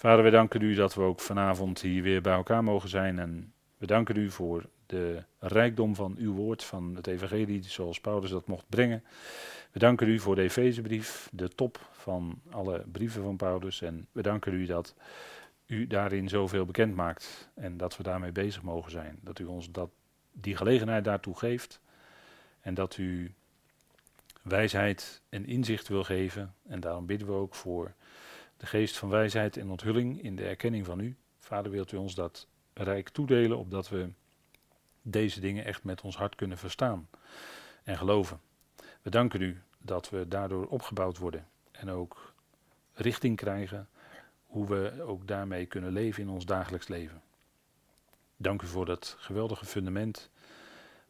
Vader, we danken u dat we ook vanavond hier weer bij elkaar mogen zijn. En we danken u voor de rijkdom van uw woord, van het evangelie, zoals Paulus dat mocht brengen. We danken u voor de Efezebrief, de top van alle brieven van Paulus. En we danken u dat u daarin zoveel bekend maakt en dat we daarmee bezig mogen zijn. Dat u ons dat, die gelegenheid daartoe geeft en dat u wijsheid en inzicht wil geven. En daarom bidden we ook voor de geest van wijsheid en onthulling in de erkenning van u. Vader, wilt u ons dat rijk toedelen, opdat we deze dingen echt met ons hart kunnen verstaan en geloven. We danken u dat we daardoor opgebouwd worden en ook richting krijgen hoe we ook daarmee kunnen leven in ons dagelijks leven. Dank u voor dat geweldige fundament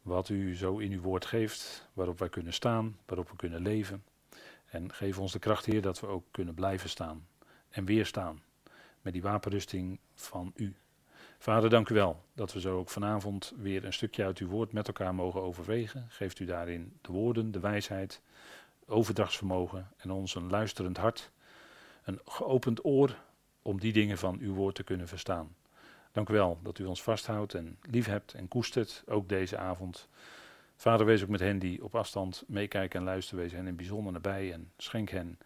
wat u zo in uw woord geeft, waarop wij kunnen staan, waarop we kunnen leven. En geef ons de kracht, Heer, dat we ook kunnen blijven staan en weerstaan met die wapenrusting van u. Vader, dank u wel dat we zo ook vanavond weer een stukje uit uw woord met elkaar mogen overwegen. Geeft u daarin de woorden, de wijsheid, overdrachtsvermogen en ons een luisterend hart, een geopend oor om die dingen van uw woord te kunnen verstaan. Dank u wel dat u ons vasthoudt en lief hebt en koestert, ook deze avond. Vader, wees ook met hen die op afstand meekijken en luisteren, wees hen in bijzonder nabij en schenk hen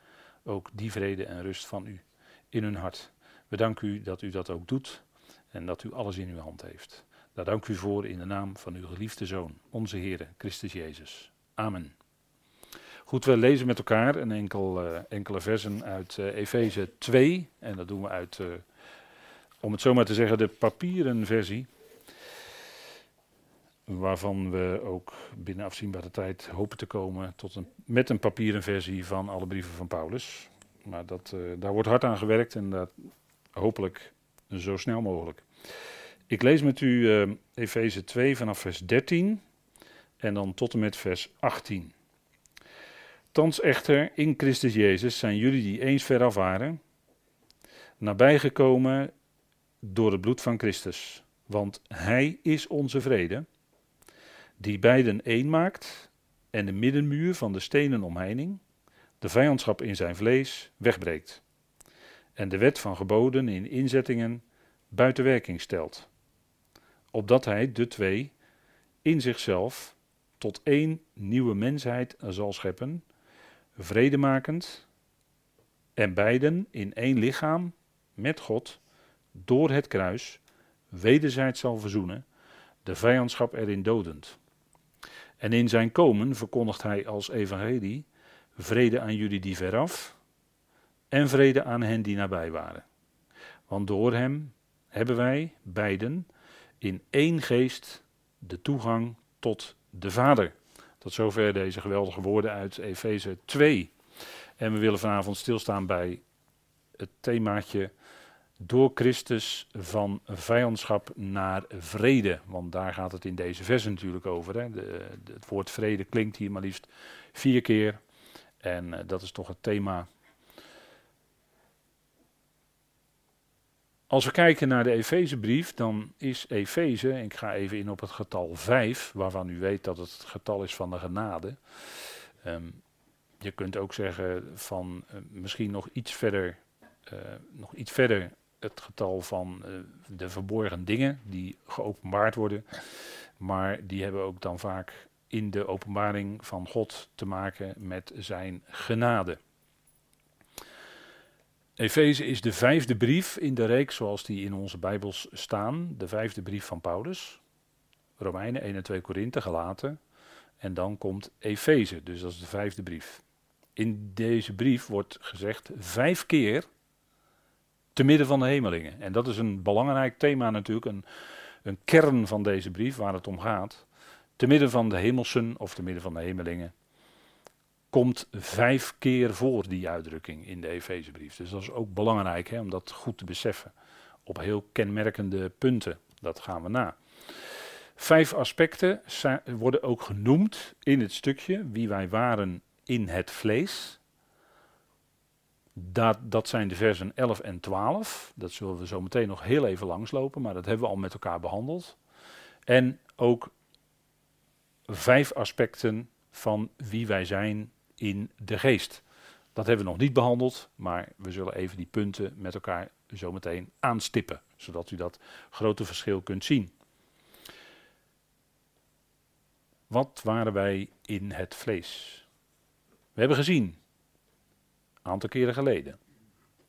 ook die vrede en rust van u in hun hart. We danken u dat u dat ook doet en dat u alles in uw hand heeft. Daar dank u voor in de naam van uw geliefde Zoon, onze Heer Christus Jezus. Amen. Goed, we lezen met elkaar een enkel, uh, enkele versen uit uh, Efeze 2. En dat doen we uit, uh, om het zo maar te zeggen, de papieren versie. Waarvan we ook binnen afzienbare tijd hopen te komen tot een, met een papieren versie van alle brieven van Paulus. Maar dat, daar wordt hard aan gewerkt en dat hopelijk zo snel mogelijk. Ik lees met u uh, Efeze 2 vanaf vers 13 en dan tot en met vers 18. Thans echter, in Christus Jezus zijn jullie die eens veraf waren, nabijgekomen door het bloed van Christus. Want Hij is onze vrede, die beiden één maakt en de middenmuur van de stenen omheining, de vijandschap in zijn vlees, wegbreekt. En de wet van geboden in inzettingen buiten werking stelt. Opdat Hij de twee in zichzelf tot één nieuwe mensheid zal scheppen vredemakend en beiden in één lichaam met God door het kruis wederzijds zal verzoenen, de vijandschap erin dodend. En in zijn komen verkondigt hij als evangelie vrede aan jullie die veraf en vrede aan hen die nabij waren. Want door hem hebben wij beiden in één geest de toegang tot de Vader. Tot zover deze geweldige woorden uit Efeze 2. En we willen vanavond stilstaan bij het themaatje door Christus van vijandschap naar vrede. Want daar gaat het in deze vers natuurlijk over. Hè. De, het woord vrede klinkt hier maar liefst vier keer. En uh, dat is toch het thema Als we kijken naar de Efezebrief, dan is Efeze, ik ga even in op het getal 5, waarvan u weet dat het het getal is van de genade. Um, je kunt ook zeggen van uh, misschien nog iets verder, uh, nog iets verder het getal van de verborgen dingen die geopenbaard worden. Maar die hebben ook dan vaak in de openbaring van God te maken met zijn genade. Efeze is de vijfde brief in de reeks zoals die in onze Bijbels staan. De vijfde brief van Paulus. Romeinen 1 en 2 Korinthe gelaten. En dan komt Efeze, dus dat is de vijfde brief. In deze brief wordt gezegd vijf keer te midden van de hemelingen. En dat is een belangrijk thema natuurlijk, een, een kern van deze brief waar het om gaat. Te midden van de hemelsen of te midden van de hemelingen komt vijf keer voor die uitdrukking in de Efezebrief. Dus dat is ook belangrijk hè, om dat goed te beseffen. Op heel kenmerkende punten. Dat gaan we na. Vijf aspecten worden ook genoemd in het stukje wie wij waren in het vlees. Dat, dat zijn de versen 11 en 12. Dat zullen we zo meteen nog heel even langslopen, maar dat hebben we al met elkaar behandeld. En ook vijf aspecten van wie wij zijn in de geest. Dat hebben we nog niet behandeld, maar we zullen even die punten met elkaar zometeen aanstippen, zodat u dat grote verschil kunt zien. Wat waren wij in het vlees? We hebben gezien, een aantal keren geleden.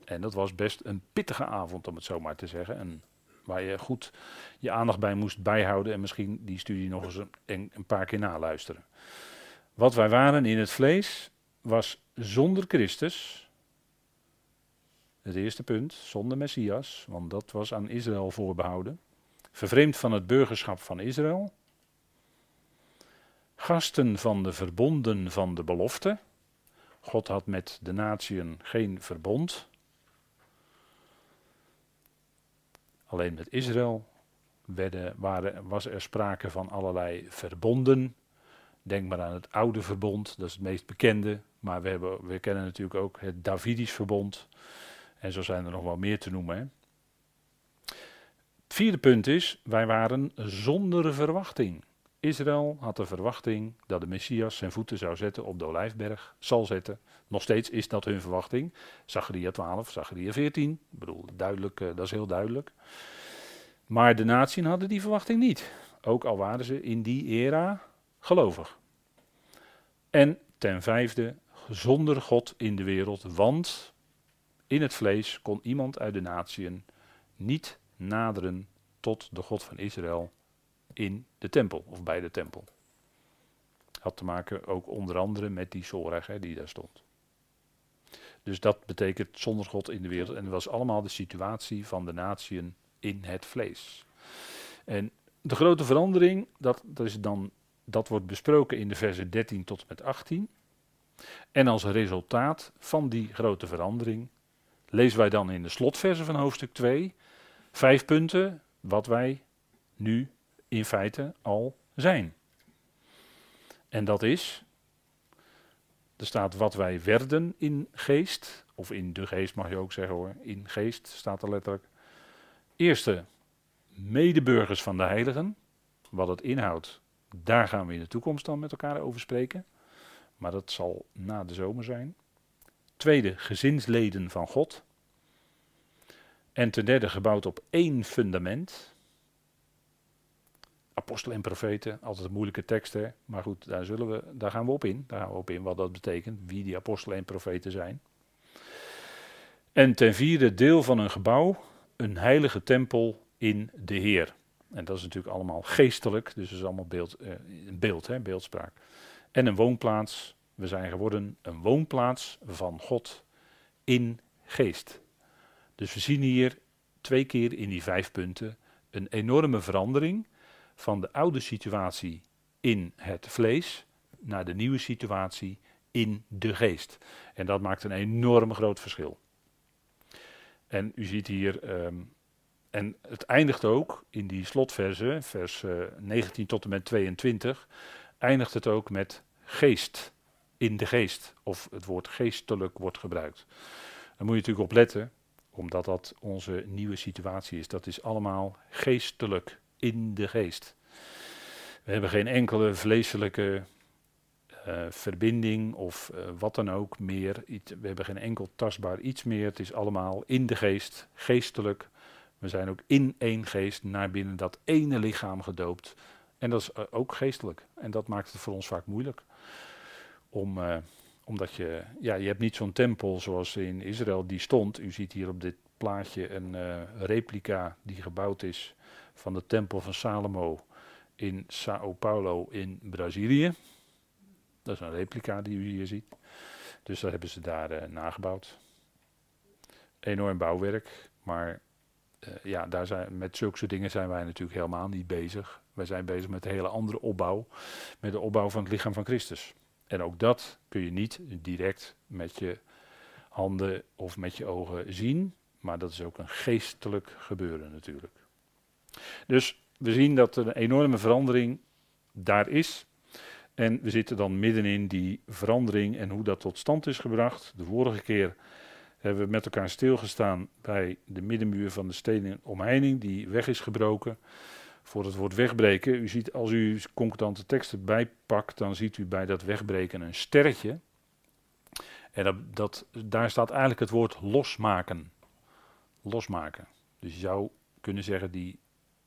En dat was best een pittige avond, om het zo maar te zeggen. En waar je goed je aandacht bij moest bijhouden en misschien die studie nog eens een, een paar keer naluisteren. Wat wij waren in het vlees was zonder Christus. Het eerste punt, zonder Messias, want dat was aan Israël voorbehouden. Vervreemd van het burgerschap van Israël. Gasten van de verbonden van de belofte. God had met de natieën geen verbond. Alleen met Israël werden, waren, was er sprake van allerlei verbonden. Denk maar aan het oude verbond, dat is het meest bekende. Maar we, hebben, we kennen natuurlijk ook het Davidisch verbond. En zo zijn er nog wel meer te noemen. Het vierde punt is, wij waren zonder verwachting. Israël had de verwachting dat de Messias zijn voeten zou zetten op de Olijfberg, zal zetten. Nog steeds is dat hun verwachting. Zacharia 12, Zacharia 14. Ik bedoel, duidelijk, uh, dat is heel duidelijk. Maar de natieën hadden die verwachting niet. Ook al waren ze in die era gelovig. En ten vijfde, zonder God in de wereld, want in het vlees kon iemand uit de natieën niet naderen tot de God van Israël in de tempel of bij de tempel. Had te maken ook onder andere met die Zorg die daar stond. Dus dat betekent zonder God in de wereld. En dat was allemaal de situatie van de natieën in het vlees. En de grote verandering, dat, dat, is dan, dat wordt besproken in de versen 13 tot en met 18. En als resultaat van die grote verandering lezen wij dan in de slotversen van hoofdstuk 2 vijf punten wat wij nu in feite al zijn. En dat is, er staat wat wij werden in geest, of in de geest mag je ook zeggen hoor, in geest staat er letterlijk. Eerste, medeburgers van de heiligen, wat het inhoudt, daar gaan we in de toekomst dan met elkaar over spreken. Maar dat zal na de zomer zijn. Tweede, gezinsleden van God. En ten derde, gebouwd op één fundament apostelen en profeten, altijd een moeilijke teksten, maar goed, daar, zullen we, daar gaan we op in. Daar gaan we op in wat dat betekent, wie die apostelen en profeten zijn. En ten vierde deel van een gebouw, een heilige tempel in de Heer. En dat is natuurlijk allemaal geestelijk, dus dat is allemaal beeld, eh, beeld, hè, beeldspraak. En een woonplaats, we zijn geworden een woonplaats van God in geest. Dus we zien hier twee keer in die vijf punten een enorme verandering van de oude situatie in het vlees naar de nieuwe situatie in de geest. En dat maakt een enorm groot verschil. En u ziet hier, ehm, en het eindigt ook in die slotverse, vers uh, eh, 19 tot en met 22, eindigt het ook met geest, in de geest. Of het woord geestelijk wordt gebruikt. Daar moet je natuurlijk op letten, omdat dat onze nieuwe situatie is. Dat is allemaal geestelijk in de geest. We hebben geen enkele vleeselijke uh, verbinding of uh, wat dan ook meer. We hebben geen enkel tastbaar iets meer. Het is allemaal in de geest, geestelijk. We zijn ook in één geest naar binnen dat ene lichaam gedoopt. En dat is uh, ook geestelijk. En dat maakt het voor ons vaak moeilijk. Om, omdat je, ja, je hebt niet zo'n tempel zoals in Israël die stond. U ziet hier op dit plaatje een replica die gebouwd is van de tempel van Salomo in Sao Paulo in Brazilië. Dat is een replica die u hier ziet. Dus dat hebben ze daar uh, nagebouwd. Enorm bouwwerk, maar uh, ja, daar zijn, met zulke dingen zijn wij natuurlijk helemaal niet bezig. Wij zijn bezig met een hele andere opbouw, met de opbouw van het lichaam van Christus. En ook dat kun je niet direct met je handen of met je ogen zien, maar dat is ook een geestelijk gebeuren natuurlijk. Dus we zien dat er een enorme verandering daar is. En we zitten dan midden in die verandering en hoe dat tot stand is gebracht. De vorige keer hebben we met elkaar stilgestaan bij de middenmuur van de stenen omheining, die weg is gebroken. Voor het woord wegbreken, u ziet als u concordante teksten bijpakt, dan ziet u bij dat wegbreken een sterretje. En dat, dat, daar staat eigenlijk het woord losmaken. Losmaken. Dus je zou kunnen zeggen, die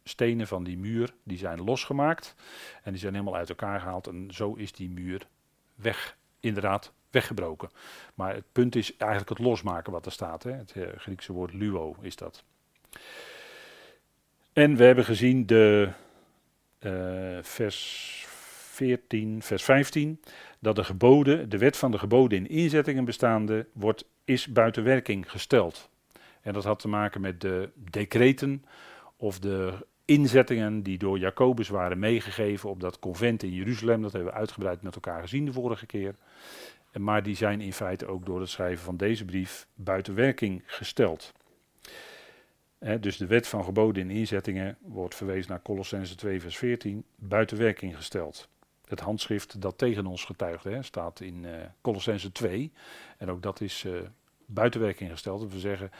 stenen van die muur, die zijn losgemaakt. En die zijn helemaal uit elkaar gehaald. En zo is die muur weg, inderdaad, weggebroken. Maar het punt is eigenlijk het losmaken wat er staat. Hè. Het eh, Griekse woord luo is dat. En we hebben gezien de uh, vers 14, vers 15, dat de geboden, de wet van de geboden in inzettingen bestaande, wordt, is buiten werking gesteld. En dat had te maken met de decreten of de inzettingen die door Jacobus waren meegegeven op dat convent in Jeruzalem. Dat hebben we uitgebreid met elkaar gezien de vorige keer. Maar die zijn in feite ook door het schrijven van deze brief buiten werking gesteld. dus de wet van geboden in inzettingen wordt verwezen naar Colossense 2 vers 14, buiten werking gesteld. Het handschrift dat tegen ons getuigt hè, staat in uh, Colossense 2 en ook dat is uh, buiten werking gesteld. Dat we zeggen,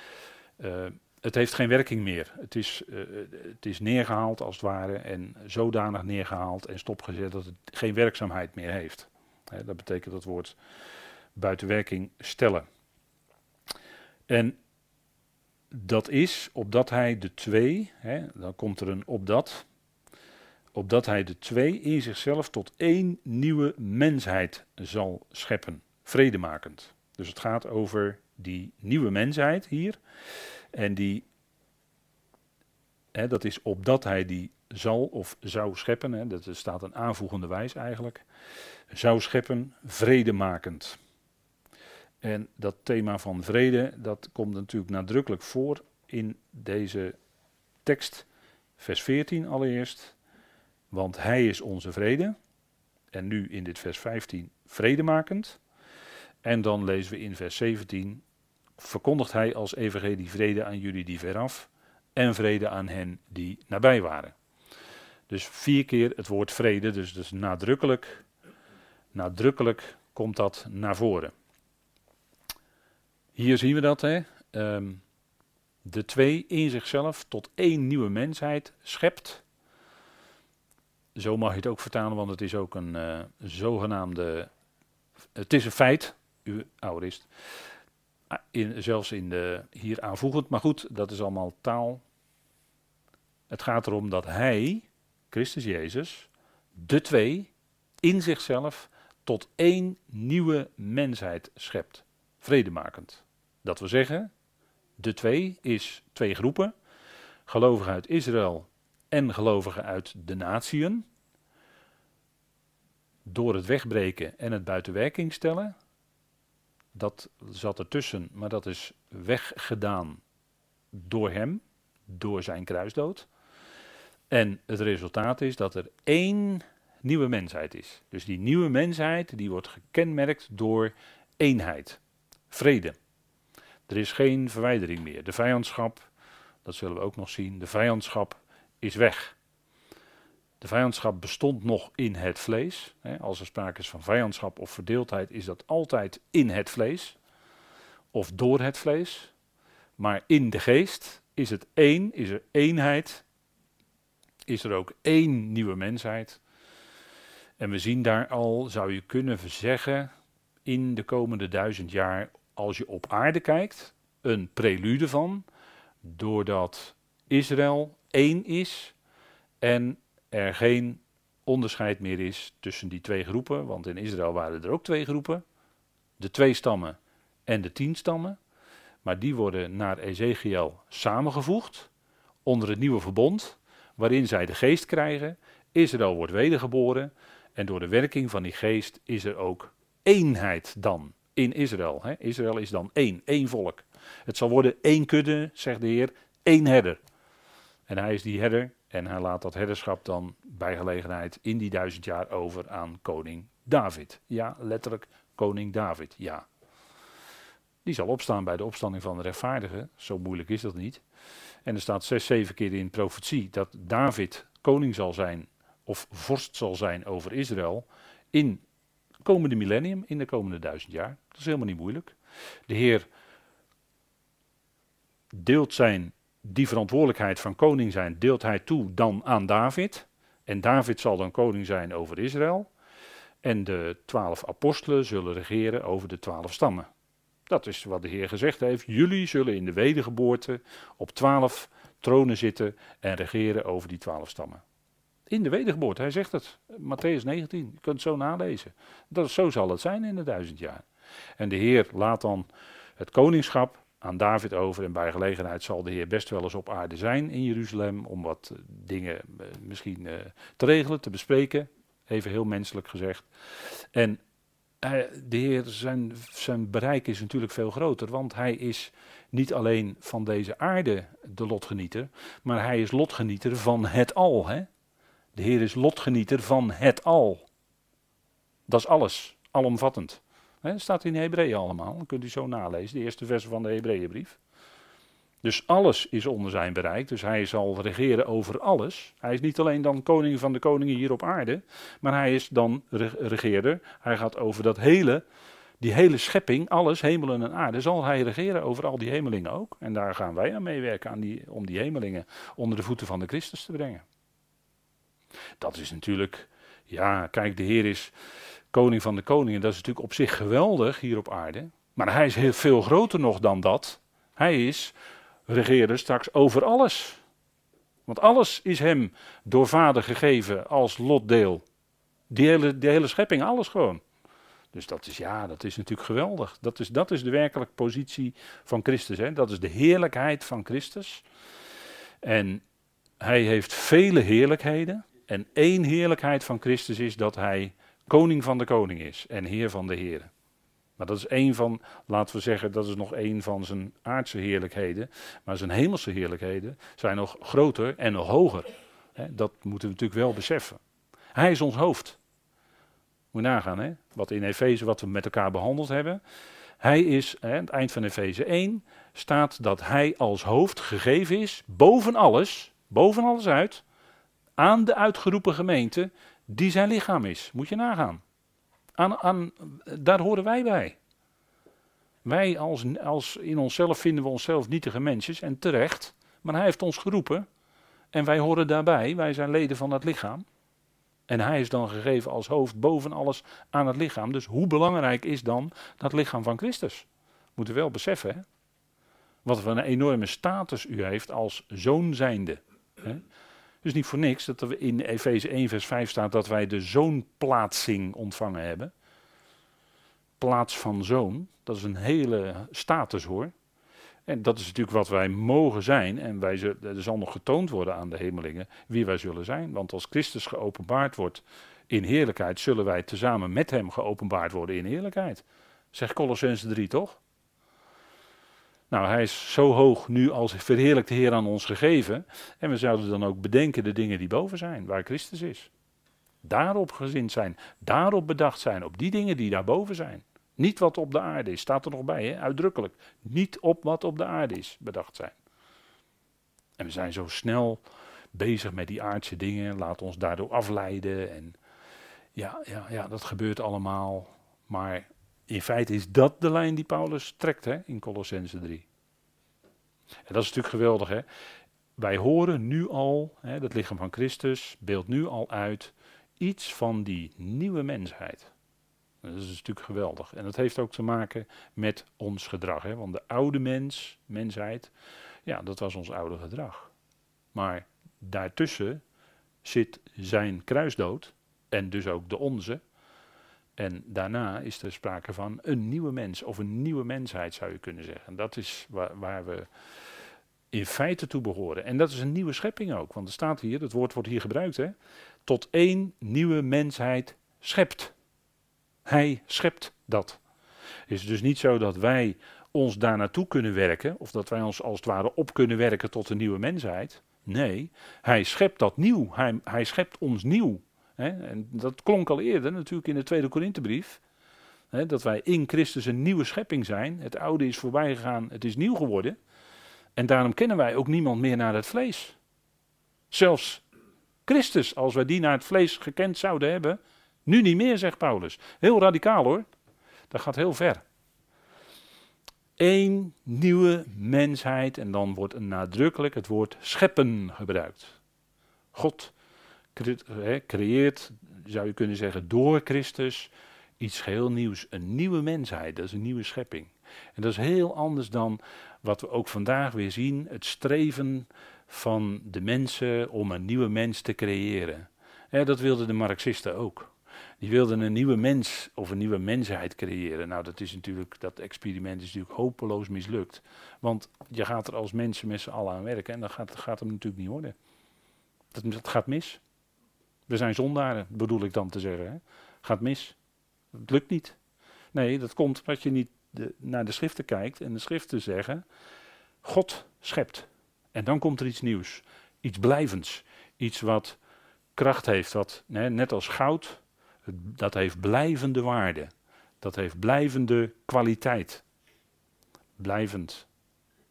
uh, het heeft geen werking meer. Het is, uh, het is neergehaald als het ware en zodanig neergehaald en stopgezet dat het geen werkzaamheid meer heeft. Dat betekent dat woord buiten werking stellen. En dat is opdat hij de twee, dan komt er een opdat, opdat hij de twee in zichzelf tot één nieuwe mensheid zal scheppen, vredemakend. Dus het gaat over die nieuwe mensheid hier. En die, hè, dat is opdat hij die zal of zou scheppen, hè, dat staat een aanvoegende wijs eigenlijk, zou scheppen vredemakend. En dat thema van vrede, dat komt natuurlijk nadrukkelijk voor in deze tekst, vers 14 allereerst. Want hij is onze vrede. En nu in dit vers 15 vredemakend. En dan lezen we in vers 17, verkondigt hij als evangelie vrede aan jullie die veraf en vrede aan hen die nabij waren. Dus vier keer het woord vrede, dus, dus nadrukkelijk, nadrukkelijk komt dat naar voren. Hier zien we dat, hè. Ehm, de twee in zichzelf tot één nieuwe mensheid schept. Zo mag je het ook vertalen, want het is ook een uh, zogenaamde. Het is een feit, u aorist. In, zelfs in de, hier aanvoegend. Maar goed, dat is allemaal taal. Het gaat erom dat hij, Christus Jezus, de twee in zichzelf tot één nieuwe mensheid schept. Vredemakend. Dat we zeggen, de twee is twee groepen. Gelovigen uit Israël en gelovigen uit de natieën. Door het wegbreken en het buitenwerking stellen dat zat ertussen, maar dat is weggedaan door hem, door zijn kruisdood. En het resultaat is dat er één nieuwe mensheid is. Dus die nieuwe mensheid die wordt gekenmerkt door eenheid, vrede. Er is geen verwijdering meer. De vijandschap, dat zullen we ook nog zien, de vijandschap is weg. De vijandschap bestond nog in het vlees. Als er sprake is van vijandschap of verdeeldheid, is dat altijd in het vlees of door het vlees. Maar in de geest is het één, is er eenheid, is er ook één nieuwe mensheid. En we zien daar al, zou je kunnen zeggen, in de komende duizend jaar, als je op aarde kijkt, een prelude van, doordat Israël één is en er geen onderscheid meer is tussen die twee groepen, want in Israël waren er ook twee groepen, de twee stammen en de tien stammen, maar die worden naar Ezekiel samengevoegd onder het nieuwe verbond, waarin zij de geest krijgen. Israël wordt wedergeboren en door de werking van die geest is er ook eenheid dan in Israël. Hè? Israël is dan één, één volk. Het zal worden één kudde, zegt de Heer, één herder. En hij is die herder en hij laat dat herderschap dan bij gelegenheid in die duizend jaar over aan koning David. Ja, letterlijk koning David, ja. Die zal opstaan bij de opstanding van de rechtvaardigen. Zo moeilijk is dat niet. En er staat zes, zeven keer in profetie dat David koning zal zijn of vorst zal zijn over Israël in het komende millennium, in de komende duizend jaar. Dat is helemaal niet moeilijk. De Heer deelt zijn die verantwoordelijkheid van koning zijn deelt hij toe dan aan David. En David zal dan koning zijn over Israël. En de twaalf apostelen zullen regeren over de twaalf stammen. Dat is wat de Heer gezegd heeft. Jullie zullen in de wedergeboorte op twaalf tronen zitten en regeren over die twaalf stammen. In de wedergeboorte, hij zegt het. Matthäus 19, je kunt het zo nalezen. Dat, zo zal het zijn in de duizend jaar. En de Heer laat dan het koningschap aan David over. En bij gelegenheid zal de Heer best wel eens op aarde zijn in Jeruzalem. Om wat eh, dingen eh, misschien uh, te regelen, te bespreken. Even heel menselijk gezegd. En de Heer, zijn, zijn bereik is natuurlijk veel groter. Want hij is niet alleen van deze aarde de lotgenieter. Maar hij is lotgenieter van het al. Hè? De Heer is lotgenieter van het al. Dat is alles, alomvattend. He, staat in Hebreeën allemaal, dan kunt u zo nalezen, de eerste versen van de Hebreeënbrief. Dus alles is onder zijn bereik, dus hij zal regeren over alles. Hij is niet alleen dan koning van de koningen hier op aarde, maar hij is dan regeerder. Hij gaat over dat hele, die hele schepping, alles, hemelen en aarde, zal hij regeren over al die hemelingen ook. En daar gaan wij aan meewerken aan die, om die hemelingen onder de voeten van de Christus te brengen. Dat is natuurlijk, ja, kijk, de Heer is koning van de koningen. Dat is natuurlijk op zich geweldig hier op aarde. Maar hij is heel veel groter nog dan dat. Hij is regeerder straks over alles. Want alles is hem door vader gegeven als lotdeel. Die hele, die hele schepping, alles gewoon. Dus dat is, ja, dat is natuurlijk geweldig. Dat is, dat is de werkelijke positie van Christus. Hè? Dat is de heerlijkheid van Christus. En hij heeft vele heerlijkheden. En één heerlijkheid van Christus is dat hij koning van de koning is en heer van de heren. Maar dat is één van, laten we zeggen, dat is nog één van zijn aardse heerlijkheden. Maar zijn hemelse heerlijkheden zijn nog groter en nog hoger. dat moeten we natuurlijk wel beseffen. Hij is ons hoofd. Moet je nagaan, hè? wat in Efeze, wat we met elkaar behandeld hebben. Hij is, aan het eind van Efeze 1, staat dat hij als hoofd gegeven is, boven alles, boven alles uit, aan de uitgeroepen gemeente, die zijn lichaam is. Moet je nagaan. Aan, aan, daar horen wij bij. Wij als, als in onszelf vinden we onszelf nietige mensjes en terecht. Maar hij heeft ons geroepen en wij horen daarbij. Wij zijn leden van het lichaam. En hij is dan gegeven als hoofd boven alles aan het lichaam. Dus hoe belangrijk is dan dat lichaam van Christus? Moeten we wel beseffen. Hè? Wat voor een enorme status u heeft als zoon zijnde. Hè? Dus niet voor niks dat er in Efeze 1 vers 5 staat dat wij de zoonplaatsing ontvangen hebben. Plaats van zoon, dat is een hele status hoor. En dat is natuurlijk wat wij mogen zijn. En wij zullen, er zal nog getoond worden aan de hemelingen wie wij zullen zijn. Want als Christus geopenbaard wordt in heerlijkheid, zullen wij tezamen met hem geopenbaard worden in heerlijkheid. Zegt Colossense 3 toch? Nou, hij is zo hoog nu als verheerlijkte Heer aan ons gegeven. En we zouden dan ook bedenken de dingen die boven zijn, waar Christus is. Daarop gezind zijn, daarop bedacht zijn, op die dingen die daarboven zijn. Niet wat op de aarde is, staat er nog bij, hè? uitdrukkelijk. Niet op wat op de aarde is bedacht zijn. En we zijn zo snel bezig met die aardse dingen, laat ons daardoor afleiden. En ja, ja, ja, dat gebeurt allemaal. Maar in feite is dat de lijn die Paulus trekt hè, in Colossense 3. En dat is natuurlijk geweldig. Hè? Wij horen nu al, hè, dat lichaam van Christus beeldt nu al uit iets van die nieuwe mensheid. Dat is natuurlijk geweldig. En dat heeft ook te maken met ons gedrag. Hè? Want de oude mens, mensheid, ja, dat was ons oude gedrag. Maar daartussen zit zijn kruisdood en dus ook de onze. En daarna is er sprake van een nieuwe mens of een nieuwe mensheid zou je kunnen zeggen. Dat is waar, waar, we in feite toe behoren. En dat is een nieuwe schepping ook, want er staat hier, het woord wordt hier gebruikt, hè, tot één nieuwe mensheid schept. Hij schept dat. Het is dus niet zo dat wij ons daar naartoe kunnen werken, of dat wij ons als het ware op kunnen werken tot een nieuwe mensheid. Nee, hij schept dat nieuw. Hij, hij schept ons nieuw. En dat klonk al eerder natuurlijk in de tweede Korinthebrief. Dat wij in Christus een nieuwe schepping zijn. Het oude is voorbij gegaan, het is nieuw geworden. En daarom kennen wij ook niemand meer naar het vlees. Zelfs Christus, als wij die naar het vlees gekend zouden hebben, nu niet meer, zegt Paulus. Heel radicaal hoor. Dat gaat heel ver. Eén nieuwe mensheid en dan wordt nadrukkelijk het woord scheppen gebruikt. God creëert, zou je kunnen zeggen, door Christus iets geheel nieuws. Een nieuwe mensheid, dat is een nieuwe schepping. En dat is heel anders dan wat we ook vandaag weer zien, het streven van de mensen om een nieuwe mens te creëren. Dat wilden de Marxisten ook. Die wilden een nieuwe mens of een nieuwe mensheid creëren. Nou, dat is natuurlijk, dat experiment is natuurlijk hopeloos mislukt. Want je gaat er als mensen met z'n allen aan werken en dat gaat, gaat hem natuurlijk niet worden. Dat, dat gaat mis. We zijn zondaren, bedoel ik dan te zeggen. Hè? Gaat mis. Het lukt niet. Nee, dat komt omdat je niet de, naar de schriften kijkt en de schriften zeggen: God schept. En dan komt er iets nieuws, iets blijvends, iets wat kracht heeft, wat net als goud, dat heeft blijvende waarde, dat heeft blijvende kwaliteit. Blijvend,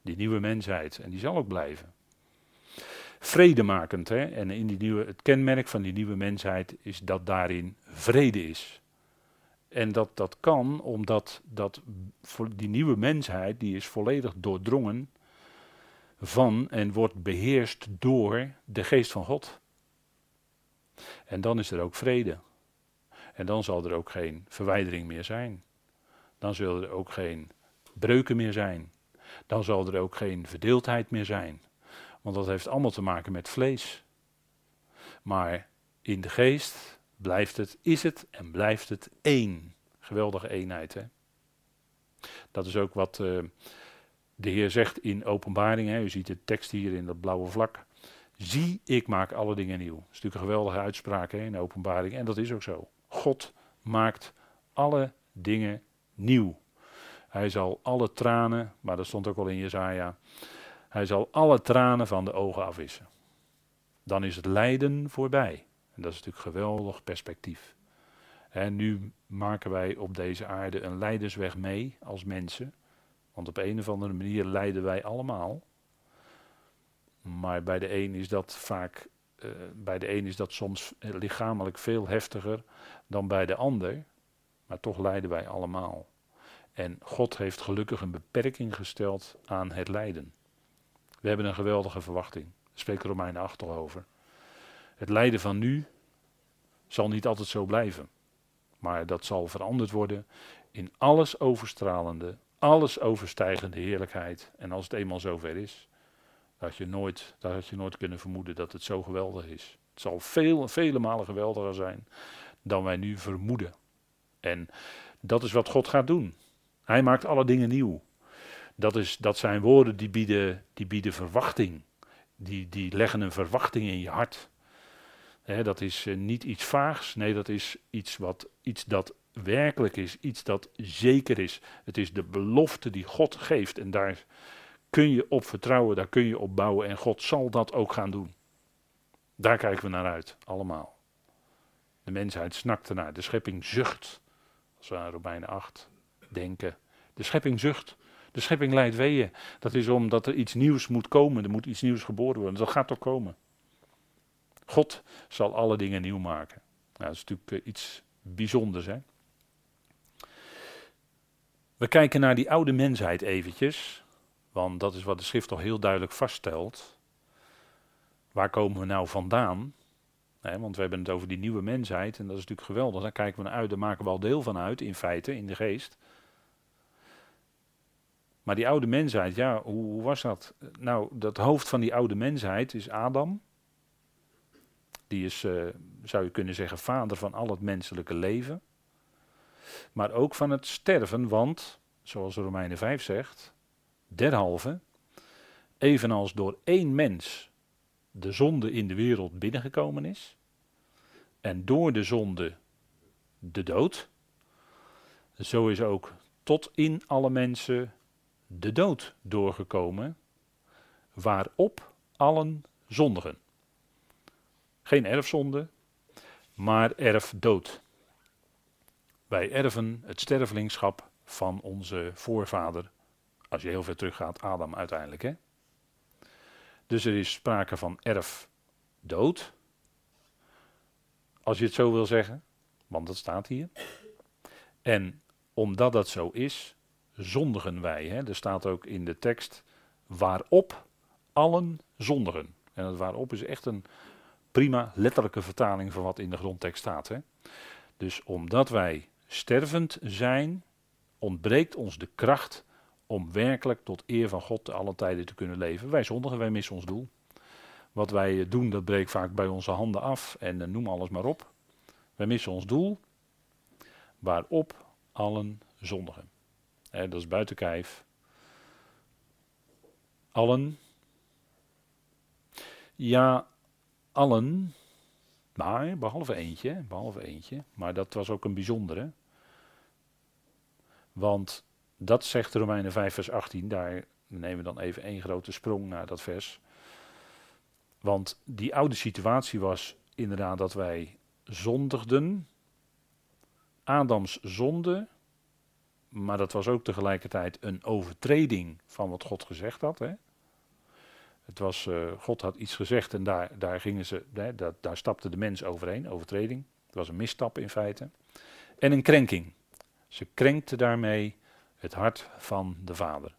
die nieuwe mensheid, en die zal ook blijven. Vredemakend, hè? en in die nieuwe, het kenmerk van die nieuwe mensheid is dat daarin vrede is. En dat, dat kan omdat dat, die nieuwe mensheid, die is volledig doordrongen van en wordt beheerst door de geest van God. En dan is er ook vrede. En dan zal er ook geen verwijdering meer zijn. Dan zullen er ook geen breuken meer zijn. Dan zal er ook geen verdeeldheid meer zijn. Want dat heeft allemaal te maken met vlees. Maar in de geest blijft het, is het en blijft het één. Geweldige eenheid. Hè? Dat is ook wat uh, de Heer zegt in openbaring. Hè? U ziet de tekst hier in dat blauwe vlak. Zie, ik maak alle dingen nieuw. Dat is natuurlijk een geweldige uitspraak hè, in openbaring. En dat is ook zo. God maakt alle dingen nieuw. Hij zal alle tranen, maar dat stond ook al in Jezaja. Hij zal alle tranen van de ogen afwissen. Dan is het lijden voorbij. En dat is natuurlijk geweldig perspectief. En nu maken wij op deze aarde een leidersweg mee als mensen. Want op een of andere manier lijden wij allemaal. Maar bij de een is dat vaak, uh, bij de een is dat soms lichamelijk veel heftiger dan bij de ander. Maar toch lijden wij allemaal. En God heeft gelukkig een beperking gesteld aan het lijden. We hebben een geweldige verwachting. Daar spreekt Romeinen 8 al over. Het lijden van nu zal niet altijd zo blijven. Maar dat zal veranderd worden in alles overstralende, alles overstijgende heerlijkheid. En als het eenmaal zover is, dat je nooit, dat had je nooit kunnen vermoeden dat het zo geweldig is. Het zal veel, vele malen geweldiger zijn dan wij nu vermoeden. En dat is wat God gaat doen. Hij maakt alle dingen nieuw. Dat, is, dat zijn woorden die bieden, die bieden verwachting. Die, die leggen een verwachting in je hart. dat is eh, niet iets vaags, nee, dat is iets, wat, iets dat werkelijk is, iets dat zeker is. Het is de belofte die God geeft en daar kun je op vertrouwen, daar kun je op bouwen en God zal dat ook gaan doen. Daar kijken we naar uit, allemaal. De mensheid snakt ernaar, de schepping zucht. Als we aan Romeinen 8 denken. De schepping zucht. De schepping leidt weeën. Dat is omdat er iets nieuws moet komen. Er moet iets nieuws geboren worden. Dat gaat toch komen. God zal alle dingen nieuw maken. Nou, dat is natuurlijk eh, iets bijzonders. Hè? We kijken naar die oude mensheid eventjes. Want dat is wat de schrift toch heel duidelijk vaststelt. Waar komen we nou vandaan? want we hebben het over die nieuwe mensheid en dat is natuurlijk geweldig. Daar kijken we naar uit, daar maken we al deel van uit, in feite, in de geest. Maar die oude mensheid, ja, hoe, hoe, was dat? Nou, dat hoofd van die oude mensheid is Adam. Die is, uh, zou je kunnen zeggen, vader van al het menselijke leven. Maar ook van het sterven, want, zoals Romeinen 5 zegt, derhalve, evenals door één mens de zonde in de wereld binnengekomen is, en door de zonde de dood, zo is ook tot in alle mensen de dood doorgekomen, waarop allen zondigen. Geen erfzonde, maar erfdood. Wij erven het stervelingschap van onze voorvader, als je heel ver teruggaat, Adam uiteindelijk. Hè? Dus er is sprake van erfdood, als je het zo wil zeggen, want dat staat hier. En omdat dat zo is, zondigen wij. Hè? Er staat ook in de tekst waarop allen zondigen. En dat waarop is echt een prima letterlijke vertaling van wat in de grondtekst staat. Hè? Dus omdat wij stervend zijn, ontbreekt ons de kracht om werkelijk tot eer van God te alle tijden te kunnen leven. Wij zondigen, wij missen ons doel. Wat wij doen, dat breekt vaak bij onze handen af en uh, noem alles maar op. Wij missen ons doel, waarop allen zondigen. Dat is buiten kijf. Allen. Ja, allen. Maar, behalve eentje, behalve eentje. Maar dat was ook een bijzondere. Want dat zegt Romeinen 5 vers 18. Daar nemen we dan even één grote sprong naar dat vers. Want die oude situatie was inderdaad dat wij zondigden. Adams zonde. Maar dat was ook tegelijkertijd een overtreding van wat God gezegd had. Hè? Het was, uh, God had iets gezegd en daar, daar, gingen ze, hè, dat, daar stapte de mens overheen, overtreding. Het was een misstap in feite. En een krenking. Ze krenkte daarmee het hart van de Vader.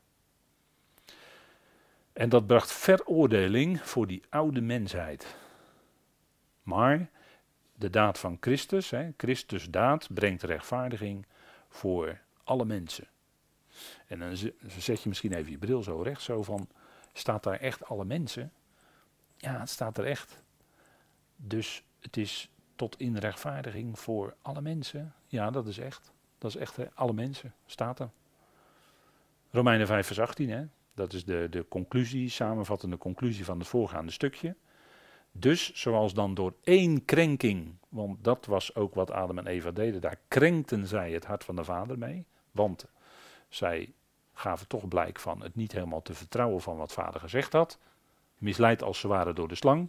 En dat bracht veroordeling voor die oude mensheid. Maar de daad van Christus, hè, Christus daad, brengt rechtvaardiging voor alle mensen. En dan zet je misschien even je bril zo recht, zo van, staat daar echt alle mensen? Ja, het staat er echt. Dus het is tot in rechtvaardiging voor alle mensen. Ja, dat is echt. Dat is echt alle mensen, staat er. Romeinen 5 vers 18, hè? dat is de, de conclusie, samenvattende conclusie van het voorgaande stukje. Dus zoals dan door één krenking, want dat was ook wat Adam en Eva deden, daar krenkten zij het hart van de vader mee. Want zij gaven toch blijk van het niet helemaal te vertrouwen van wat vader gezegd had. Misleid als ze waren door de slang.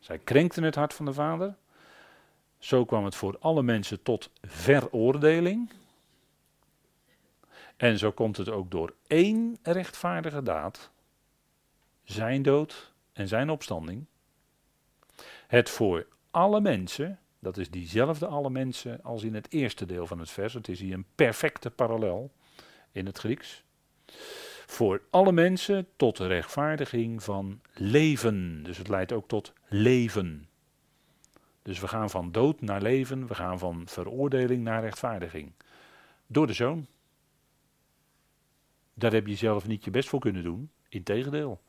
Zij krenkten het hart van de vader. Zo kwam het voor alle mensen tot veroordeling. En zo komt het ook door één rechtvaardige daad, zijn dood en zijn opstanding, het voor alle mensen, dat is diezelfde alle mensen als in het eerste deel van het vers, het is hier een perfecte parallel in het Grieks, voor alle mensen tot rechtvaardiging van leven. Dus het leidt ook tot leven. Dus we gaan van dood naar leven, we gaan van veroordeling naar rechtvaardiging. Door de zoon. Daar heb je zelf niet je best voor kunnen doen. Integendeel.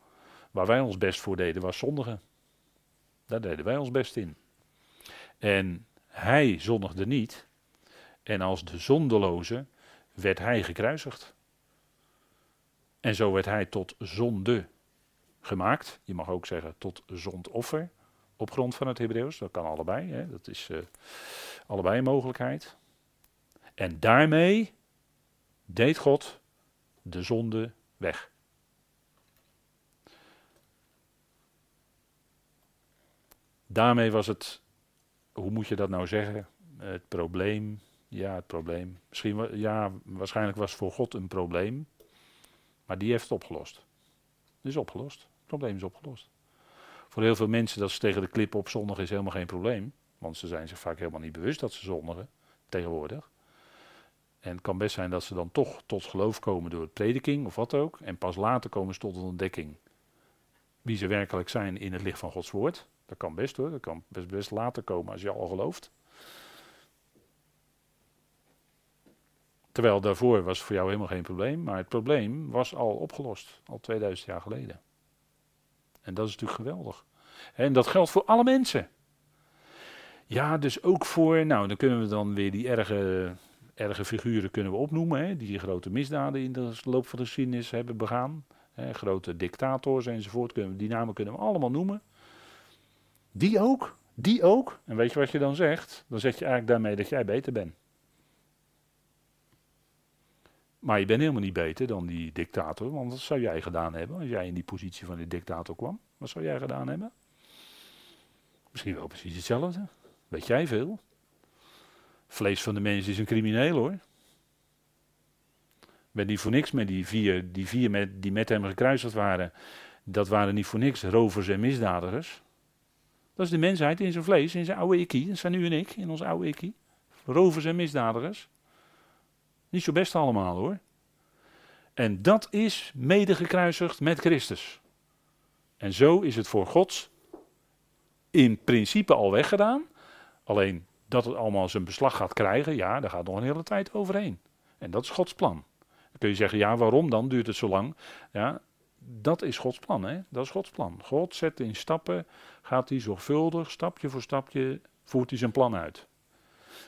Waar wij ons best voor deden was zondigen. Daar deden wij ons best in. En hij zondigde niet. En als de zondeloze werd hij gekruisigd. En zo werd hij tot zonde gemaakt. Je mag ook zeggen tot zondoffer. Op grond van het Hebreeuws. Dat kan allebei. Hè. Dat is uh, allebei een mogelijkheid. En daarmee deed God de zonde weg. Daarmee was het, hoe moet je dat nou zeggen? Het probleem, ja, het probleem. Misschien, ja, waarschijnlijk was voor God een probleem, maar die heeft het opgelost. Het is opgelost. Het probleem is opgelost. Voor heel veel mensen dat ze tegen de klip op zondigen is helemaal geen probleem. Want ze zijn zich vaak helemaal niet bewust dat ze zondigen tegenwoordig. En het kan best zijn dat ze dan toch tot geloof komen door het prediking of wat ook. En pas later komen ze tot een ontdekking wie ze werkelijk zijn in het licht van Gods woord. Dat kan best hoor, dat kan best, best later komen als je al gelooft. Terwijl daarvoor was voor jou helemaal geen probleem, maar het probleem was al opgelost, al 2000 jaar geleden. En dat is natuurlijk geweldig. En dat geldt voor alle mensen. Ja, dus ook voor, nou dan kunnen we dan weer die erge erge figuren kunnen we opnoemen, hè, die grote misdaden in de loop van de geschiedenis hebben begaan. Hè, grote dictators enzovoort, kunnen we, die namen kunnen we allemaal noemen. Die ook, die ook. En weet je wat je dan zegt? Dan zeg je eigenlijk daarmee dat jij beter bent. Maar je bent helemaal niet beter dan die dictator, want wat zou jij gedaan hebben als jij in die positie van die dictator kwam? Wat zou jij gedaan hebben? Misschien wel precies hetzelfde. Weet jij veel? Vlees van de mens is een crimineel hoor. Ben niet voor niks met die vier, die vier met, die met hem gekruisigd waren. Dat waren niet voor niks rovers en misdadigers. Dat is de mensheid in zijn vlees, in zijn oude ikkie. Dat zijn u en ik, in ons oude ikkie. Rovers en misdadigers. Niet zo best allemaal hoor. En dat is mede gekruisigd met Christus. En zo is het voor God in principe al weggedaan. Alleen dat het allemaal zijn beslag gaat krijgen, ja, daar gaat nog een hele tijd overheen. En dat is Gods plan. Dan kun je zeggen, ja, waarom dan duurt het zo lang? Ja, dat is Gods plan, hè? Dat is Gods plan. God zet in stappen, gaat hij zorgvuldig, stapje voor stapje, voert hij zijn plan uit.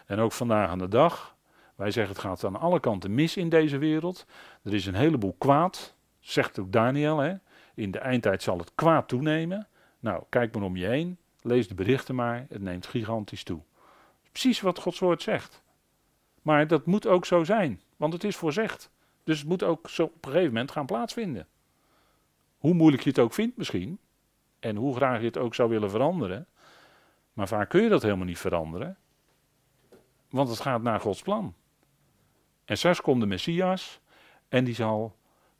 En ook vandaag aan de dag, wij zeggen het gaat aan alle kanten mis in deze wereld. Er is een heleboel kwaad, zegt ook Daniel, hè? In de eindtijd zal het kwaad toenemen. Nou, kijk maar om je heen, lees de berichten maar, het neemt gigantisch toe. Precies wat Gods woord zegt. Maar dat moet ook zo zijn, want het is voorzegd. Dus het moet ook zo op een gegeven moment gaan plaatsvinden. Hoe moeilijk je het ook vindt misschien, en hoe graag je het ook zou willen veranderen, maar vaak kun je dat helemaal niet veranderen, want het gaat naar Gods plan. En straks komt de Messias en die zal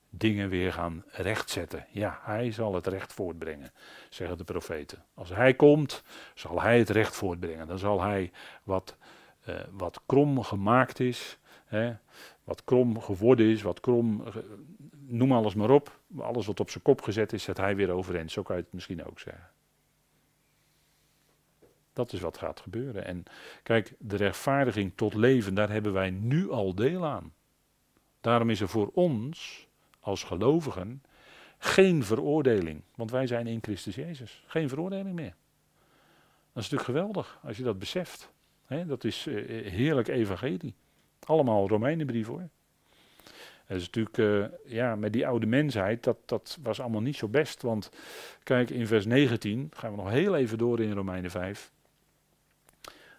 dingen weer gaan rechtzetten. Ja, hij zal het recht voortbrengen, zeggen de profeten. Als hij komt, zal hij het recht voortbrengen. Dan zal hij wat, uh, wat krom gemaakt is, hè, wat krom geworden is, wat krom, noem alles maar op. Alles wat op zijn kop gezet is, zet hij weer overeind. Zo kan je het misschien ook zeggen. Dat is wat gaat gebeuren. En kijk, de rechtvaardiging tot leven, daar hebben wij nu al deel aan. Daarom is er voor ons, als gelovigen, geen veroordeling. Want wij zijn in Christus Jezus. Geen veroordeling meer. Dat is natuurlijk geweldig als je dat beseft. dat is uh, heerlijk evangelie. Allemaal Romeinenbrief hoor. Dat is natuurlijk, uh, ja, met die oude mensheid, dat, dat was allemaal niet zo best. Want kijk, in vers 19, gaan we nog heel even door in Romeinen 5.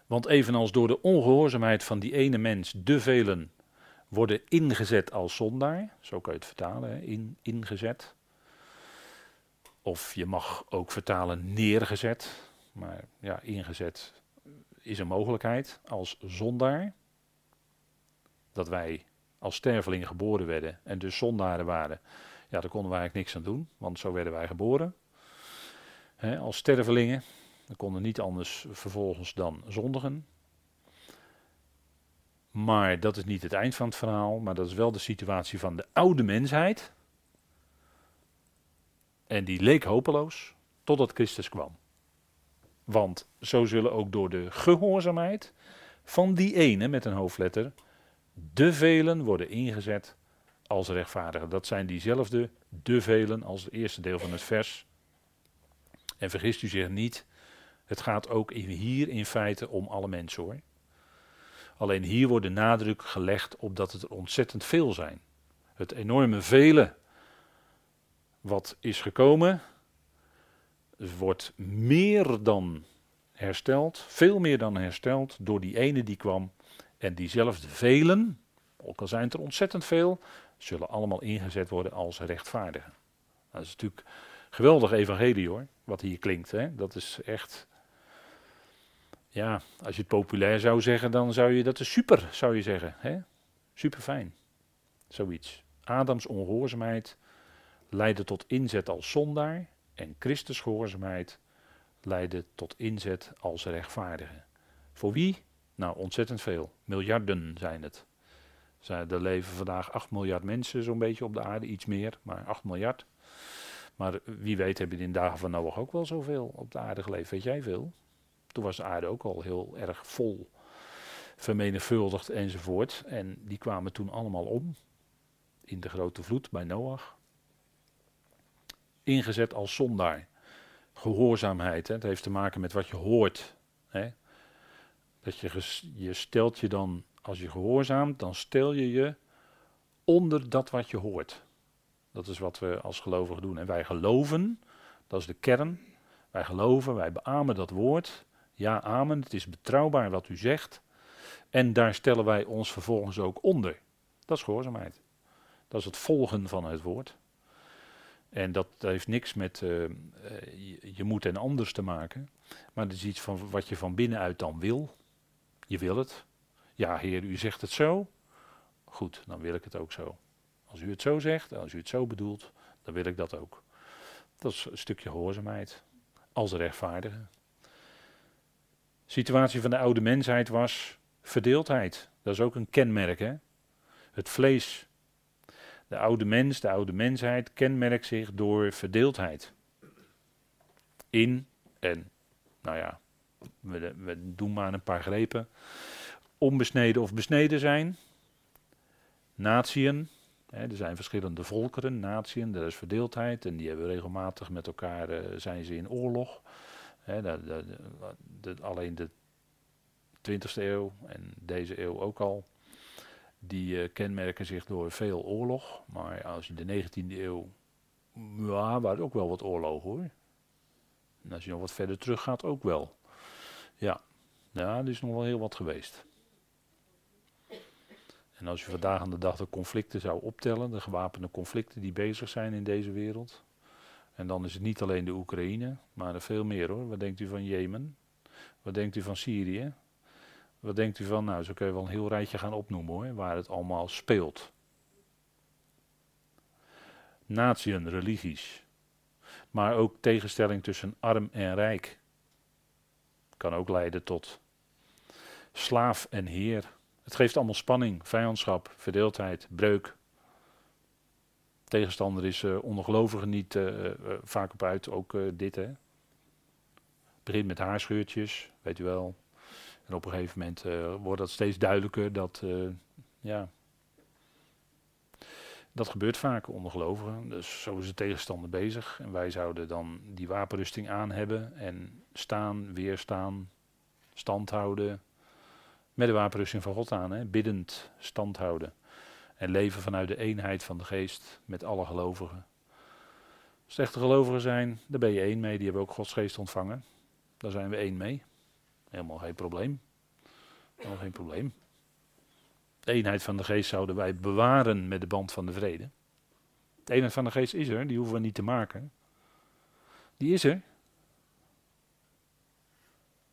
Want evenals door de ongehoorzaamheid van die ene mens de velen worden ingezet als zondaar, zo kan je het vertalen, hè, in, ingezet. Of je mag ook vertalen neergezet, maar ja, ingezet is een mogelijkheid als zondaar. Dat wij als stervelingen geboren werden en dus zondaren waren, ja, daar konden wij eigenlijk niks aan doen, want zo werden wij geboren. als stervelingen, we konden niet anders vervolgens dan zondigen. Maar dat is niet het eind van het verhaal, maar dat is wel de situatie van de oude mensheid. En die leek hopeloos totdat Christus kwam. Want zo zullen ook door de gehoorzaamheid van die ene met een hoofdletter de velen worden ingezet als rechtvaardigen. Dat zijn diezelfde de velen als het eerste deel van het vers. En vergist u zich niet, het gaat ook hier in feite om alle mensen hoor. Alleen hier wordt de nadruk gelegd op dat het er ontzettend veel zijn. Het enorme vele wat is gekomen, wordt meer dan hersteld, veel meer dan hersteld door die ene die kwam. En diezelfde velen, ook al zijn het er ontzettend veel, zullen allemaal ingezet worden als rechtvaardigen. Dat is natuurlijk geweldig evangelie hoor, wat hier klinkt. Hè? Dat is echt ja, als je het populair zou zeggen, dan zou je dat is super, zou je zeggen. Hè? Super fijn. Zoiets. Adams ongehoorzaamheid leidde tot inzet als zondaar en Christus gehoorzaamheid leidde tot inzet als rechtvaardige. Voor wie? Nou, ontzettend veel. Miljarden zijn het. Er leven vandaag 8 miljard mensen zo'n beetje op de aarde, iets meer, maar 8 miljard. Maar wie weet hebben in dagen van Noach ook wel zoveel op de aarde geleefd. Weet jij veel? Toen was de aarde ook al heel erg vol, vermenigvuldigd enzovoort. En die kwamen toen allemaal om in de grote vloed bij Noach. Ingezet als zondaar. Gehoorzaamheid, hè. het heeft te maken met wat je hoort. Hè. Dat je, je stelt je dan, als je gehoorzaamt, dan stel je je onder dat wat je hoort. Dat is wat we als gelovigen doen. En wij geloven, dat is de kern. Wij geloven, wij beamen dat woord. Ja, amen, het is betrouwbaar wat u zegt. En daar stellen wij ons vervolgens ook onder. Dat is gehoorzaamheid. Dat is het volgen van het woord. En dat heeft niks met uh, je, je, moet en anders te maken. Maar het is iets van wat je van binnenuit dan wil. Je wil het. Ja, Heer, u zegt het zo. Goed, dan wil ik het ook zo. Als u het zo zegt, als u het zo bedoelt, dan wil ik dat ook. Dat is een stukje gehoorzaamheid. Als rechtvaardige situatie van de oude mensheid was verdeeldheid. Dat is ook een kenmerk. Hè? Het vlees. De oude mens, de oude mensheid kenmerkt zich door verdeeldheid. In en, nou ja, we, doen maar een paar grepen. Onbesneden of besneden zijn. Natieën, hè, er zijn verschillende volkeren, natieën, er is verdeeldheid en die hebben regelmatig met elkaar, uh, zijn ze in oorlog. Alleen de 20e eeuw en deze eeuw ook al, die uh, kenmerken zich door veel oorlog. Maar als je de 19e eeuw, ja, waren ook wel wat oorlogen hoor. En als je nog wat verder terug gaat, ook wel. Ja, ja, er is nog wel heel wat geweest. En als je vandaag aan de dag de conflicten zou optellen, de gewapende conflicten die bezig zijn in deze wereld. En dan is het niet alleen de Oekraïne, maar er veel meer hoor. Wat denkt u van Jemen? Wat denkt u van Syrië? Wat denkt u van, nou zo kun je wel een heel rijtje gaan opnoemen hoor, waar het allemaal speelt. Natieën, religies. Maar ook tegenstelling tussen arm en rijk. Kan ook leiden tot slaaf en heer. Het geeft allemaal spanning, vijandschap, verdeeldheid, breuk. Tegenstander is uh, ongelovigen niet uh, uh, vaak op uit, ook dit hè. Begint met haarscheurtjes, weet u wel. En op een gegeven moment wordt dat steeds duidelijker dat, ja, dat gebeurt vaak onder gelovigen. Dus zo is de tegenstander bezig. En wij zouden dan die wapenrusting aan hebben en staan, weerstaan, stand houden, met de wapenrusting van God aan, hè? biddend stand houden. En leven vanuit de eenheid van de geest met alle gelovigen. Als echte gelovigen zijn, daar ben je één mee. Die hebben ook Gods geest ontvangen. Daar zijn we één mee. Helemaal geen probleem. Helemaal geen probleem. De eenheid van de geest zouden wij bewaren met de band van de vrede. De eenheid van de geest is er, die hoeven we niet te maken. Die is er.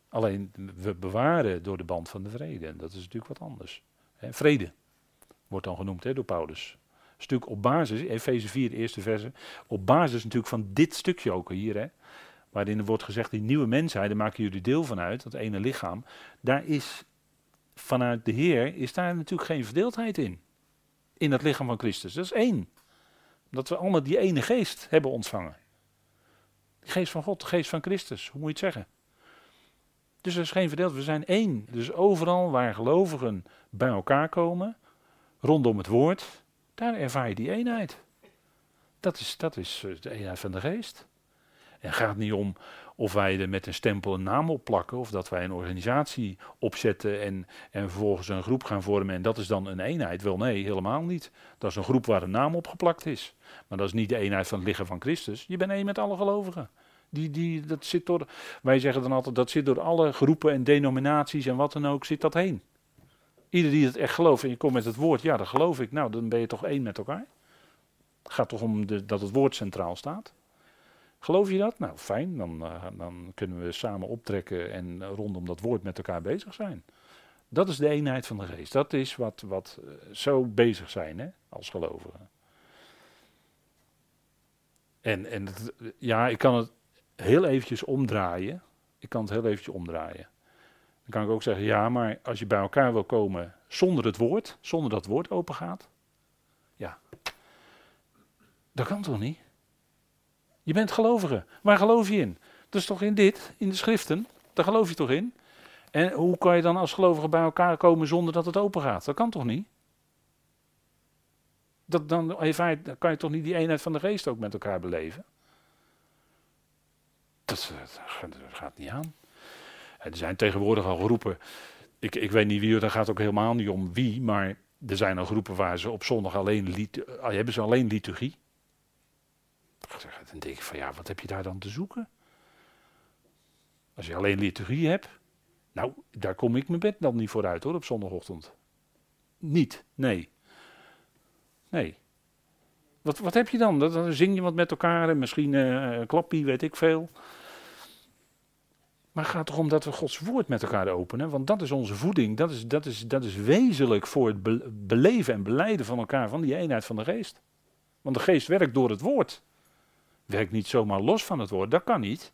Alleen we bewaren door de band van de vrede. En dat is natuurlijk wat anders. vrede wordt dan genoemd door Paulus. Stuk op basis, Efeze 4, de eerste verse, op basis natuurlijk van dit stukje ook hier, waarin er wordt gezegd, die nieuwe mensheid, daar maken jullie deel van uit, dat ene lichaam, daar is vanuit de Heer, is daar natuurlijk geen verdeeldheid in. In het lichaam van Christus. Dat is één. Dat we allemaal die ene geest hebben ontvangen. De geest van God, de geest van Christus, hoe moet je het zeggen? Dus er is geen verdeeld, we zijn één. Dus overal waar gelovigen bij elkaar komen, rondom het woord, daar ervaar je die eenheid. Dat is, dat is eh, de eenheid van de geest. En gaat niet om of wij er met een stempel een naam op plakken, of dat wij een organisatie opzetten en, en vervolgens een groep gaan vormen en dat is dan een eenheid. Wel nee, helemaal niet. Dat is een groep waar een naam op geplakt is. Maar dat is niet de eenheid van het lichaam van Christus. Je bent één met alle gelovigen. Die, die, dat zit door, wij zeggen dan altijd, dat zit door alle groepen en denominaties en wat dan ook, zit dat heen. Ieder die het echt gelooft en je komt met het woord, ja, dat geloof ik. Nou, dan ben je toch één met elkaar. Het gaat toch om de, dat het woord centraal staat. Geloof je dat? Nou, fijn. Dan, uh, dan kunnen we samen optrekken en rondom dat woord met elkaar bezig zijn. Dat is de eenheid van de geest. Dat is wat, wat uh, zo bezig zijn hè, als gelovigen. En, en ja, ik kan het heel eventjes omdraaien. Ik kan het heel eventjes omdraaien. Dan kan ik ook zeggen, ja, maar als je bij elkaar wil komen zonder het woord, zonder dat het woord open gaat. Ja, dat kan toch niet? Je bent gelovige. Waar geloof je in? Dat is toch in dit, in de schriften? Daar geloof je toch in? En hoe kan je dan als gelovige bij elkaar komen zonder dat het open gaat? Dat kan toch niet? Dat, dan, dan kan je toch niet die eenheid van de geest ook met elkaar beleven? Dat, dat, gaat niet aan. Er zijn tegenwoordig al groepen. Ik, ik weet niet wie, daar gaat ook helemaal niet om wie, maar er zijn al groepen waar ze op zondag alleen, uh, hebben ze alleen liturgie. Dan denk ik van ja, wat heb je daar dan te zoeken? Als je alleen liturgie hebt, nou, daar kom ik mijn bed dan niet voor uit hoor, op zondagochtend. Niet, nee. Nee. Wat, wat heb je dan? Dan zing je wat met elkaar en misschien uh, klappie, weet ik veel. Maar het gaat toch om dat we Gods woord met elkaar openen. Want dat is onze voeding. Dat is, dat is, dat is wezenlijk voor het beleven en beleiden van elkaar, van die eenheid van de geest. Want de geest werkt door het woord. Werkt niet zomaar los van het woord. Dat kan niet.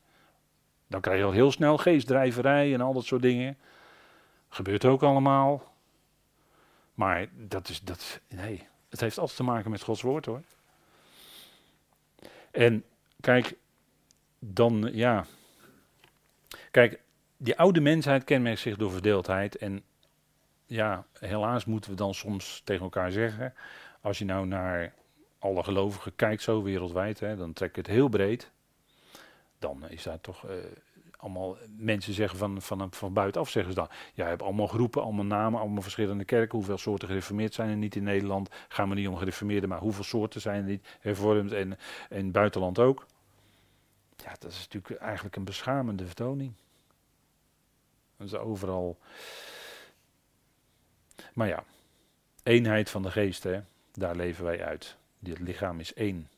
Dan krijg je al heel snel geestdrijverij en al dat soort dingen. Gebeurt ook allemaal. Maar dat is, dat, nee, het heeft altijd te maken met Gods woord hoor. En kijk, dan ja, Kijk, die oude mensheid kenmerkt zich door verdeeldheid. En ja, helaas moeten we dan soms tegen elkaar zeggen, als je nou naar alle gelovigen kijkt zo wereldwijd, hè, dan trek ik het heel breed. Dan is daar toch eh, allemaal mensen zeggen van, van, van buitenaf zeggen ze dan. Ja, je hebt allemaal groepen, allemaal namen, allemaal verschillende kerken. Hoeveel soorten gereformeerd zijn er niet in Nederland? Gaan we niet om gereformeerden, maar hoeveel soorten zijn er niet hervormd en in het buitenland ook? Ja, dat is natuurlijk eigenlijk een beschamende vertoning. Dat is overal. Maar ja, eenheid van de geest, hè, daar leven wij uit. Dit lichaam is één.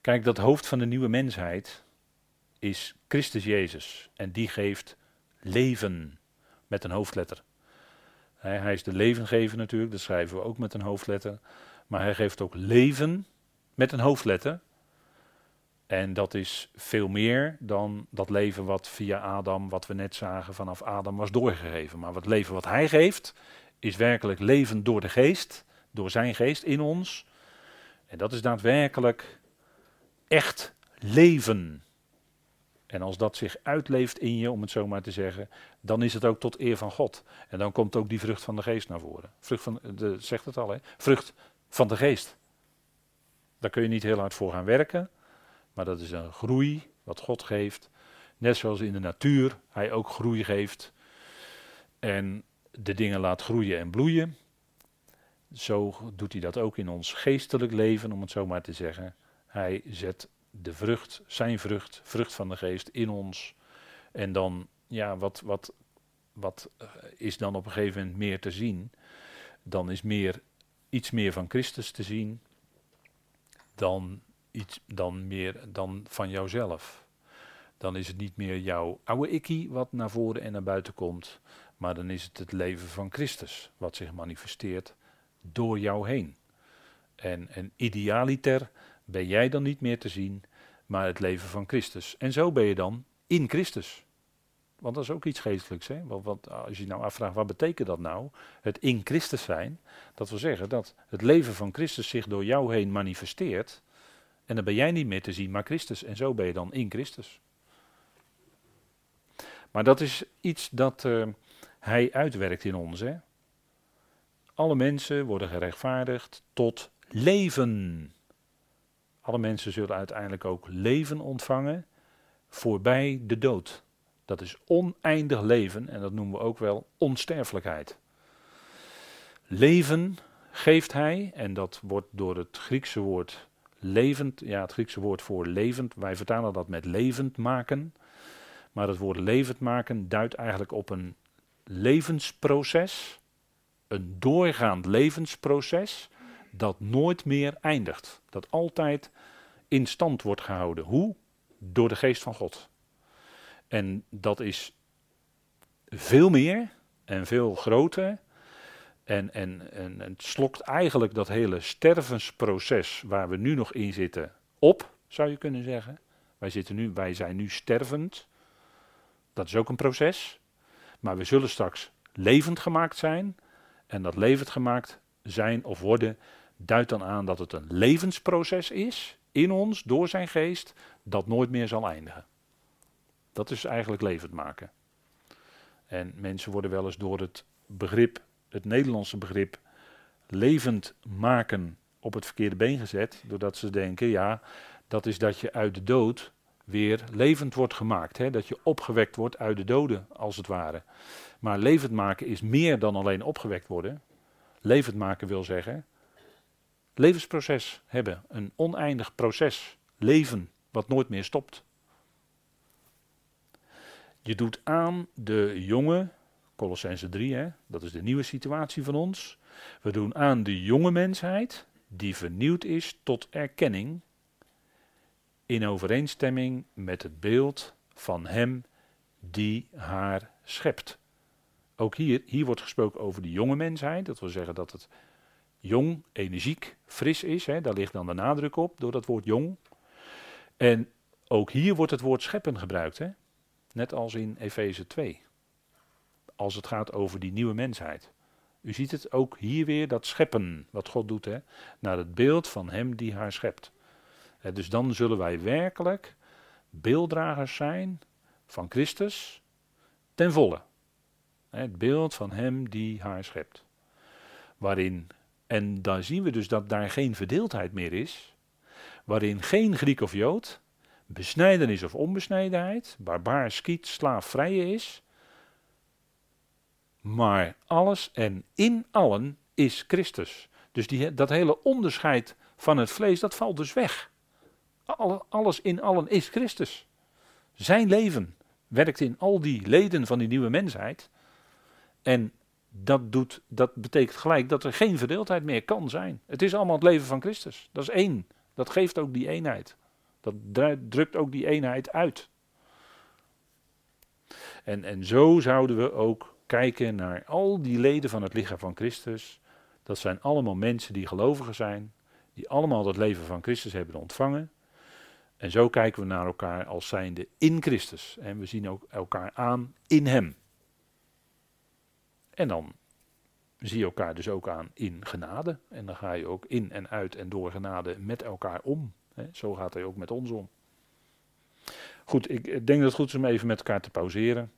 Kijk, dat hoofd van de nieuwe mensheid is Christus Jezus. En die geeft leven met een hoofdletter. Hij, is de levengever natuurlijk, dat schrijven we ook met een hoofdletter. Maar hij geeft ook leven met een hoofdletter. En dat is veel meer dan dat leven wat via Adam, wat we net zagen, vanaf Adam was doorgegeven. Maar het leven wat hij geeft, is werkelijk leven door de geest, door zijn geest in ons. En dat is daadwerkelijk echt leven. En als dat zich uitleeft in je, om het zo maar te zeggen, dan is het ook tot eer van God. En dan komt ook die vrucht van de geest naar voren. Vrucht van, de, zegt het al, hè? Vrucht van de geest. Daar kun je niet heel hard voor gaan werken, maar dat is een groei wat God geeft. Net zoals in de natuur hij ook groei geeft. En de dingen laat groeien en bloeien. Zo doet hij dat ook in ons geestelijk leven, om het zo maar te zeggen. Hij zet de vrucht, zijn vrucht, vrucht van de geest in ons. En dan, ja, wat, wat, wat is dan op een gegeven moment meer te zien? Dan is meer, iets meer van Christus te zien dan, iets, dan meer dan van jouzelf. Dan is het niet meer jouw oude ikkie wat naar voren en naar buiten komt, maar dan is het het leven van Christus wat zich manifesteert door jou heen. En, en idealiter ben jij dan niet meer te zien, maar het leven van Christus. En zo ben je dan in Christus. Want dat is ook iets geestelijks. Hè? Want, als je nou afvraagt, wat betekent dat nou? Het in Christus zijn. Dat wil zeggen dat het leven van Christus zich door jou heen manifesteert. En dan ben jij niet meer te zien, maar Christus. En zo ben je dan in Christus. Maar dat is iets dat uh, hij uitwerkt in ons. Hè? Alle mensen worden gerechtvaardigd tot leven. Alle mensen zullen uiteindelijk ook leven ontvangen voorbij de dood. Dat is oneindig leven en dat noemen we ook wel onsterfelijkheid. Leven geeft hij, en dat wordt door het Griekse woord levend, ja, het Griekse woord voor levend, wij vertalen dat met levend maken. Maar het woord levend maken duidt eigenlijk op een levensproces, een doorgaand levensproces, dat nooit meer eindigt. Dat altijd in stand wordt gehouden. Hoe? Door de geest van God. En dat is veel meer en veel groter. En, en, en, het slokt eigenlijk dat hele stervensproces waar we nu nog in zitten op, zou je kunnen zeggen. Wij, zitten nu, wij zijn nu stervend. Dat is ook een proces. Maar we zullen straks levend gemaakt zijn. En dat levend gemaakt zijn of worden duidt dan aan dat het een levensproces is in ons door zijn geest dat nooit meer zal eindigen. Dat is eigenlijk levend maken. En mensen worden wel eens door het begrip, het Nederlandse begrip, levend maken op het verkeerde been gezet. Doordat ze denken, ja, dat is dat je uit de dood weer levend wordt gemaakt. Hè? Dat je opgewekt wordt uit de doden, als het ware. Maar levend maken is meer dan alleen opgewekt worden. Levend maken wil zeggen levensproces hebben. Een oneindig proces. Leven wat nooit meer stopt. Je doet aan de jonge, Colossense 3, hè, dat is de nieuwe situatie van ons. We doen aan de jonge mensheid die vernieuwd is tot erkenning in overeenstemming met het beeld van Hem die haar schept. Ook hier, hier wordt gesproken over de jonge mensheid. Dat wil zeggen dat het jong, energiek, fris is. Hè, daar ligt dan de nadruk op door dat woord jong. En ook hier wordt het woord scheppen gebruikt. Hè? Net als in Efeze 2. Als het gaat over die nieuwe mensheid. U ziet het ook hier weer, dat scheppen, wat God doet, hè, naar het beeld van Hem die haar schept. Dus dan zullen wij werkelijk beelddragers zijn van Christus ten volle. Het beeld van hem die haar schept. Waarin, en daar zien we dus dat daar geen verdeeldheid meer is. Waarin geen Griek of Jood, besnijdenis of onbesnijdenheid, barbaar, skiet, slaaf, vrije is. Maar alles en in allen is Christus. Dus die, dat hele onderscheid van het vlees, dat valt dus weg. Alles in allen is Christus. Zijn leven werkt in al die leden van die nieuwe mensheid. En dat, doet, dat betekent gelijk dat er geen verdeeldheid meer kan zijn. Het is allemaal het leven van Christus. Dat is één. Dat geeft ook die eenheid. Dat drukt ook die eenheid uit. En, en zo zouden we ook kijken naar al die leden van het lichaam van Christus. Dat zijn allemaal mensen die gelovigen zijn, die allemaal het leven van Christus hebben ontvangen. En zo kijken we naar elkaar als zijnde in Christus. En we zien ook elkaar aan in Hem. En dan zie je elkaar dus ook aan in genade. En dan ga je ook in en uit en door genade met elkaar om. Zo gaat hij ook met ons om. Goed, ik denk dat het goed is om even met elkaar te pauzeren.